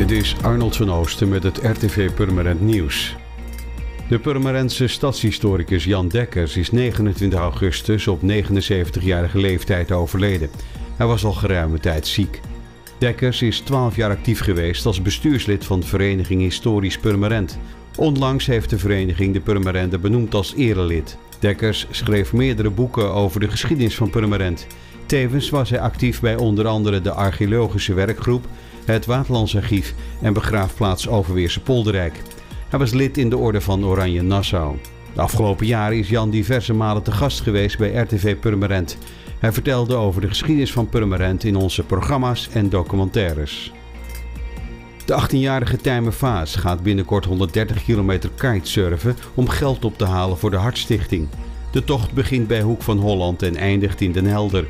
Dit is Arnold van Oosten met het RTV Purmerend Nieuws. De Purmerendse stadshistoricus Jan Dekkers is 29 augustus op 79-jarige leeftijd overleden. Hij was al geruime tijd ziek. Dekkers is 12 jaar actief geweest als bestuurslid van de vereniging Historisch Purmerend. Onlangs heeft de vereniging de Purmerende benoemd als erelid. Dekkers schreef meerdere boeken over de geschiedenis van Purmerend. Tevens was hij actief bij onder andere de archeologische werkgroep, het Waterlandsarchief en begraafplaats Overweerse Polderrijk. Hij was lid in de orde van Oranje Nassau. De afgelopen jaren is Jan diverse malen te gast geweest bij RTV Purmerend. Hij vertelde over de geschiedenis van Purmerend in onze programma's en documentaires. De 18-jarige Tijmen Vaas gaat binnenkort 130 kilometer kitesurfen om geld op te halen voor de Hartstichting. De tocht begint bij Hoek van Holland en eindigt in Den Helder.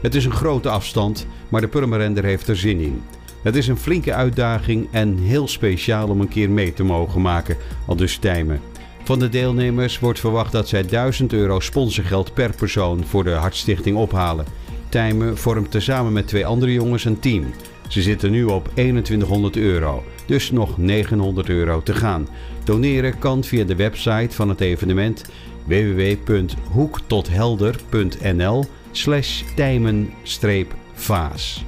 Het is een grote afstand, maar de Purmerender heeft er zin in. Het is een flinke uitdaging en heel speciaal om een keer mee te mogen maken, al dus Tijmen. Van de deelnemers wordt verwacht dat zij 1000 euro sponsorgeld per persoon voor de Hartstichting ophalen. Tijmen vormt tezamen met twee andere jongens een team. Ze zitten nu op 2100 euro, dus nog 900 euro te gaan. Doneren kan via de website van het evenement www.hoektothelder.nl slash tijmen-vaas.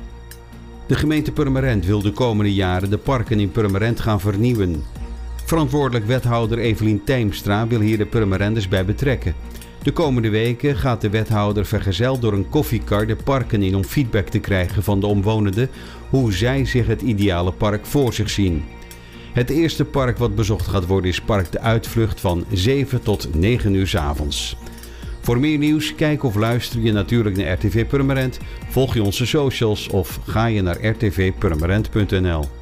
De gemeente Purmerend wil de komende jaren de parken in Purmerend gaan vernieuwen. Verantwoordelijk wethouder Evelien Tijmstra wil hier de Purmerenders bij betrekken. De komende weken gaat de wethouder vergezeld door een koffiekar de parken in om feedback te krijgen van de omwonenden hoe zij zich het ideale park voor zich zien. Het eerste park wat bezocht gaat worden is Park de Uitvlucht van 7 tot 9 uur 's avonds. Voor meer nieuws, kijk of luister je natuurlijk naar RTV Purmerend, volg je onze socials of ga je naar rtvpurmerend.nl.